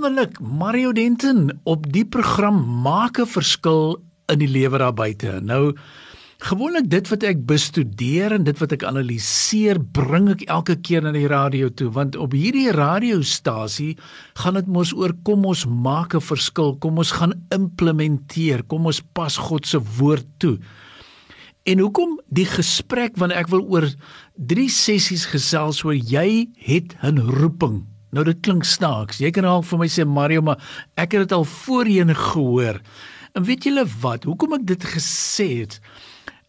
wonderlik Mario Denton op die program maak 'n verskil in die lewe daar buite. Nou gewoonlik dit wat ek bestudeer en dit wat ek analiseer, bring ek elke keer na die radio toe want op hierdie radiostasie gaan dit mos oor kom ons maak 'n verskil, kom ons gaan implementeer, kom ons pas God se woord toe. En hoekom die gesprek wanneer ek wil oor drie sessies gesels oor jy het 'n roeping. Nou dit klink snaaks. Jy kan dalk vir my sê Mario, maar ek het dit al voorheen gehoor. En weet julle wat? Hoekom ek dit gesê het?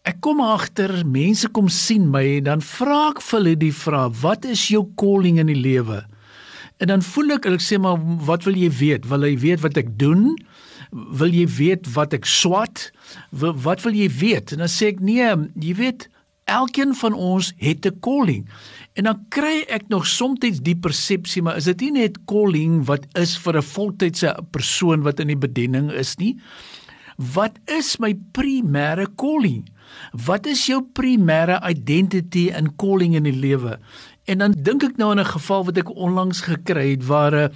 Ek kom agter, mense kom sien my en dan vra ek vir hulle die vraag: "Wat is jou calling in die lewe?" En dan voel ek ek sê maar, "Wat wil jy weet? Wil jy weet wat ek doen? Wil jy weet wat ek swat? Wat wil jy weet?" En dan sê ek: "Nee, jy weet, elkeen van ons het 'n calling." En dan kry ek nog soms die persepsie maar is dit nie net calling wat is vir 'n voltydse persoon wat in die bediening is nie? Wat is my primêre calling? Wat is jou primêre identity en calling in die lewe? En dan dink ek nou aan 'n geval wat ek onlangs gekry het waar 'n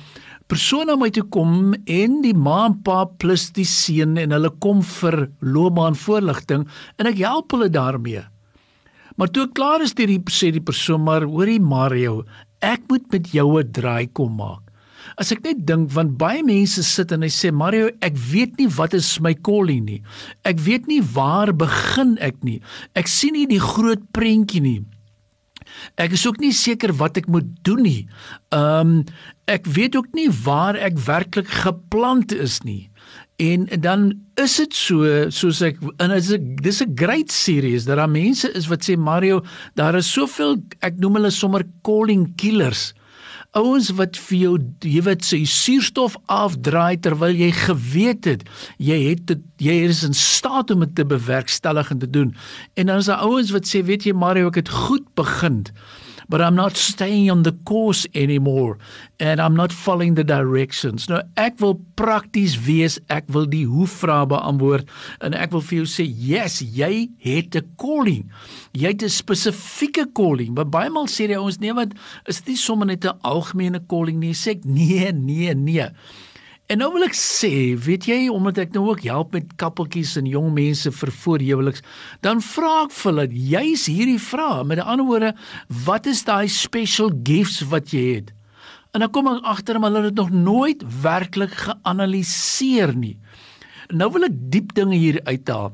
persoon na my toe kom en die ma en pa plus die seun en hulle kom vir loopbaanvoorligting en ek help hulle daarmee. Maar toe ek klaar is, die sê die persoon maar hoorie Mario, ek moet met jou 'n draai kom maak. As ek net dink want baie mense sit en hy sê Mario, ek weet nie wat is my calling nie. Ek weet nie waar begin ek nie. Ek sien nie die groot prentjie nie. Ek is ook nie seker wat ek moet doen nie. Ehm um, ek weet ook nie waar ek werklik geplant is nie. En dan is dit so soos ek en is ek dis 'n great series dat daar mense is wat sê Mario, daar is soveel ek noem hulle sommer calling killers. Ouens wat vir jou jy weet sy suurstof afdraai terwyl jy geweet het jy het dit, jy is in staat om dit te bewerkstellig en te doen. En dan is daar ouens wat sê weet jy Mario ek het goed begin but I'm not staying on the course anymore and I'm not following the directions. Nou ek wil prakties wees, ek wil die hoe vrae beantwoord en ek wil vir jou sê, yes, jy het 'n calling. Jy het 'n spesifieke calling. Maar baie maal sê die ouens nee, wat is dit nie sommer net 'n algemene calling nie? Sê ek nee, nee, nee. En nou wil ek sê, weet jy, omdat ek nou ook help met kappeltjies en jong mense vir voorhuweliks, dan vra ek vir hulle juis hierdie vraag. Met ander woorde, wat is daai special gifts wat jy het? En dan kom ek agter maar hulle het nog nooit werklik geanaliseer nie. Nou wil ek diep dinge hier uithaal.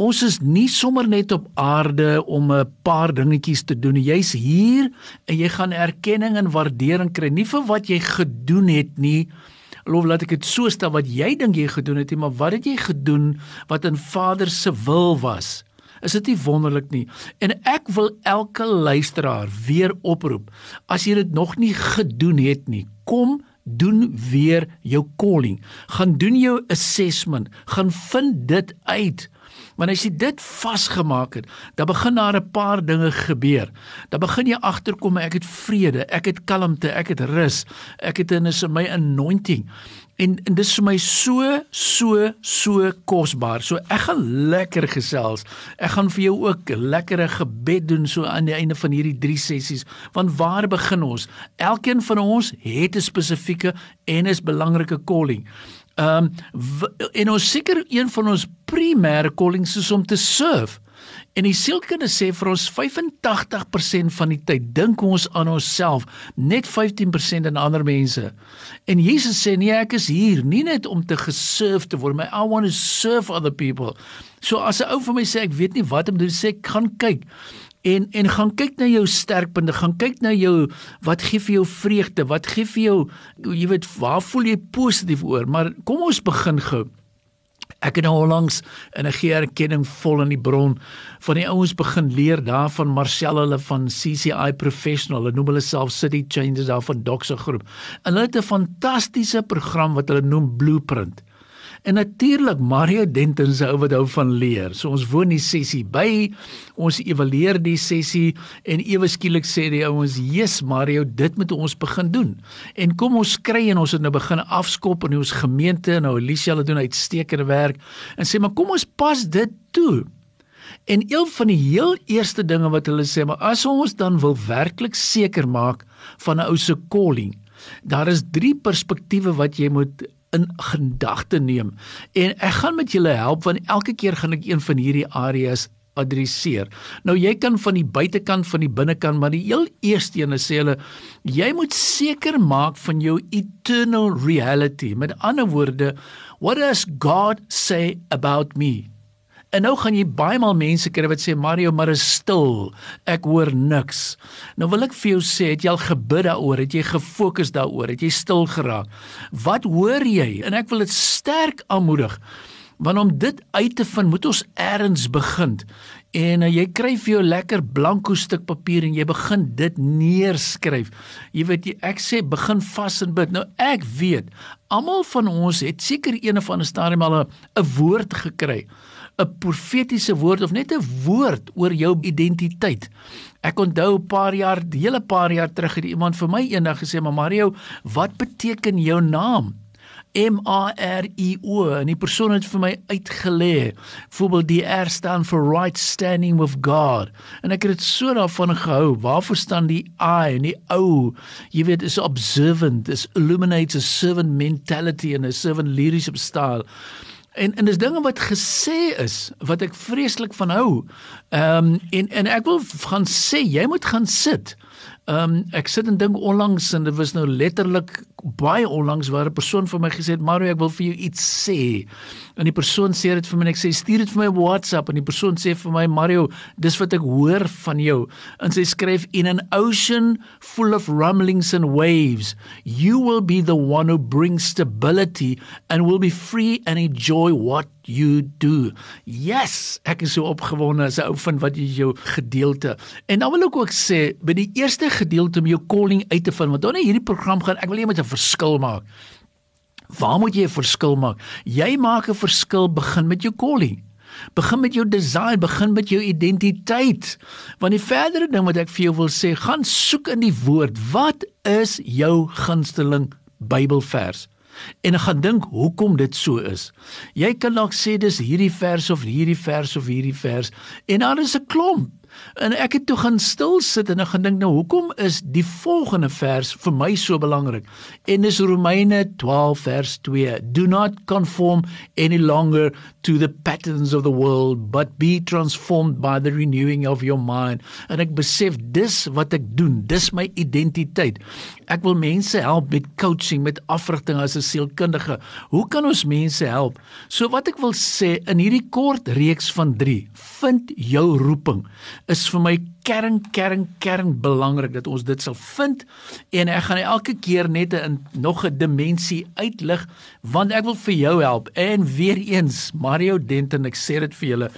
Ons is nie sommer net op aarde om 'n paar dingetjies te doen. Jy's hier en jy gaan erkenning en waardering kry nie vir wat jy gedoen het nie, Lof laat ek dit so stel wat jy dink jy gedoen het, maar wat het jy gedoen wat in Vader se wil was? Is dit nie wonderlik nie? En ek wil elke luisteraar weer oproep. As jy dit nog nie gedoen het nie, kom doen weer jou calling. Gaan doen jou assessment, gaan vind dit uit. Want as jy dit vasgemaak het, dan begin daar 'n paar dinge gebeur. Dan begin jy agterkom ek het vrede, ek het kalmte, ek het rus, ek het in is my anointing. En en dis vir my so so so kosbaar. So ek gaan lekker gesels. Ek gaan vir jou ook lekkere gebed doen so aan die einde van hierdie 3 sessies. Want waar begin ons? Elkeen van ons het 'n spesifieke en is belangrike calling. Ehm um, en ons seker een van ons primêre callings is om te serve. En die sielkunde sê vir ons 85% van die tyd dink ons aan onsself, net 15% aan ander mense. En Jesus sê nee, ek is hier nie net om te geserve te word, maar I want to serve other people. So as 'n ou vir my sê ek weet nie wat om te doen, sê ek gaan kyk en en gaan kyk na jou sterkpunte, gaan kyk na jou wat gee vir jou vreugde, wat gee vir jou jy weet waar voel jy positief oor, maar kom ons begin gou. Ek het nou onlangs in 'n geerkenning vol in die bron van die ouens begin leer daarvan Marcel hulle van CCI professional, hulle noem hulle self City Changers daar van Doxa groep. Hulle het 'n fantastiese program wat hulle noem Blueprint. En natuurlik Mario Denton se ou wat hou van leer. So ons woon die sessie by. Ons evalueer die sessie en ewe skielik sê die ouens: "Jesus Mario, dit moet ons begin doen." En kom ons kry en ons het nou begin afskop in ons gemeente en nou Alicia hulle doen uitstekende werk en sê maar kom ons pas dit toe. En een van die heel eerste dinge wat hulle sê, maar as ons dan wil werklik seker maak van 'n ou se calling, Daar is drie perspektiewe wat jy moet in gedagte neem. En ek gaan met julle help want elke keer gaan ek een van hierdie areas adresseer. Nou jy kan van die buitekant van die binnekant, maar die heel eerste een sê hulle jy moet seker maak van jou eternal reality. Met ander woorde, what does God say about me? En nou gaan jy baie maal mense kry wat sê Mario, maar is stil. Ek hoor niks. Nou wil ek vir jou sê, het jy al gebid daaroor? Het jy gefokus daaroor? Het jy stil geraak? Wat hoor jy? En ek wil dit sterk aanmoedig. Want om dit uit te vind, moet ons eers begin. En uh, jy kry vir jou lekker blanko stuk papier en jy begin dit neerskryf. Jy weet jy, ek sê begin vas en bid. Nou ek weet, almal van ons het seker een of ander stadium al 'n woord gekry. 'n profetiese woord of net 'n woord oor jou identiteit. Ek onthou 'n paar jaar, hele paar jaar terug het iemand vir my eendag gesê, "Maar Mario, wat beteken jou naam?" M A R I O en die persoon het vir my uitgelê. Voorbeeld die R staan vir right standing with God. En ek het dit so daarvan gehou. Waarvoor staan die I en die O? Jy weet is observant, is illuminates a servant mentality and a servant leadership style. En en dis dinge wat gesê is wat ek vreeslik van hou. Ehm um, en en ek wil gaan sê jy moet gaan sit. Ehm um, ek sit en dink onlangs en dit was nou letterlik baie onlangs waar 'n persoon vir my gesê het Mario ek wil vir jou iets sê. En die persoon sê dit vir my en ek sê stuur dit vir my op WhatsApp en die persoon sê vir my Mario dis wat ek hoor van jou. En sy skryf in an ocean full of rumblings and waves you will be the one who brings stability and will be free and enjoy what you do. Yes, ek is so opgewonde as 'n ou vind wat jy jou gedeelte. En dan wil ek ook sê by die eerste gedeelte om jou calling uit te vind, want dan hierdie program gaan ek wil jy met 'n verskil maak. Waar moet jy 'n verskil maak? Jy maak 'n verskil begin met jou calling. Begin met jou design, begin met jou identiteit. Want die verdere ding wat ek vir jou wil sê, gaan soek in die woord. Wat is jou gunsteling Bybelvers? en ek gaan dink hoekom dit so is. Jy kan dalk sê dis hierdie vers of hierdie vers of hierdie vers en daar is 'n klomp En ek het toe gaan stil sit en ek gaan dink nou hoekom is die volgende vers vir my so belangrik? En dis Romeine 12 vers 2. Do not conform any longer to the patterns of the world, but be transformed by the renewing of your mind. En ek besef dis wat ek doen, dis my identiteit. Ek wil mense help met coaching, met afrigting as 'n sielkundige. Hoe kan ons mense help? So wat ek wil sê in hierdie kort reeks van 3, vind jou roeping is vir my kern kern kern belangrik dat ons dit sal vind. En ek gaan elke keer net 'n nog 'n dimensie uitlig want ek wil vir jou help. En weer eens Mario Denton ek sê dit vir julle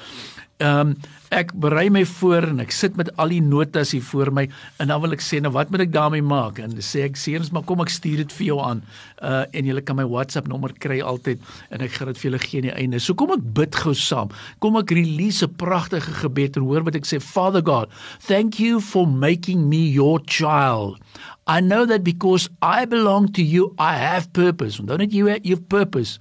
Ehm um, ek berei my voor en ek sit met al die notas hier voor my en dan wil ek sê nou wat moet ek daarmee maak en sê ek seuns maar kom ek stuur dit vir jou aan. Uh en jy kan my WhatsApp nommer kry altyd en ek gaan dit vir julle gee aan die einde. So kom ek bid gou saam. Kom ek release 'n pragtige gebed en hoor wat ek sê Father God, thank you for making me your child. I know that because I belong to you I have purpose. Don't it you have purpose.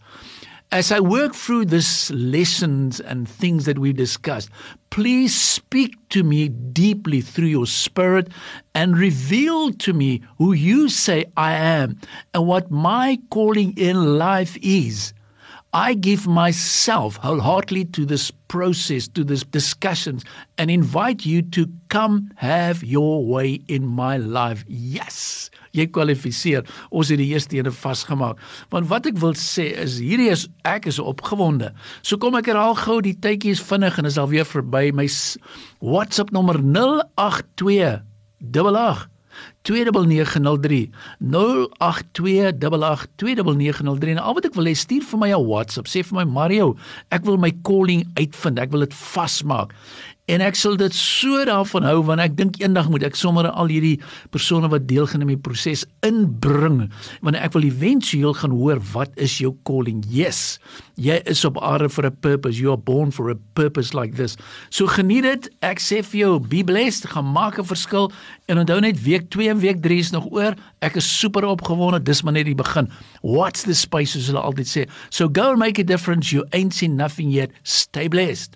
As I work through this lessons and things that we've discussed, please speak to me deeply through your spirit and reveal to me who you say I am and what my calling in life is. I give myself wholeheartedly to this process, to this discussions, and invite you to come have your way in my life. Yes, jy kwalifiseer. Ons het die eerste ene vasgemaak. Want wat ek wil sê is hierdie is ek is opgewonde. So kom ek herhaal gou die tydjies vinnig en is al weer verby my WhatsApp nommer 082 88 2903 0828829903 en al wat ek wil hê stuur vir my 'n WhatsApp. Sê vir my Mario ek wil my calling uitvind. Ek wil dit vasmaak En ek sal dit so daarvan hou want ek dink eendag moet ek sommer al hierdie persone wat deelgeneem het in die proses inbring want ek wil eventueel gaan hoor wat is jou calling? Yes. Jy is op aarde vir 'n purpose. You are born for a purpose like this. So geniet dit. Ek sê vir jou, be blessed. Gaan maak 'n verskil en onthou net week 2 en week 3 is nog oor. Ek is super opgewonde. Dis maar net die begin. What's the space as hulle altyd sê. So go and make a difference. You ain't seen nothing yet. Stay blessed.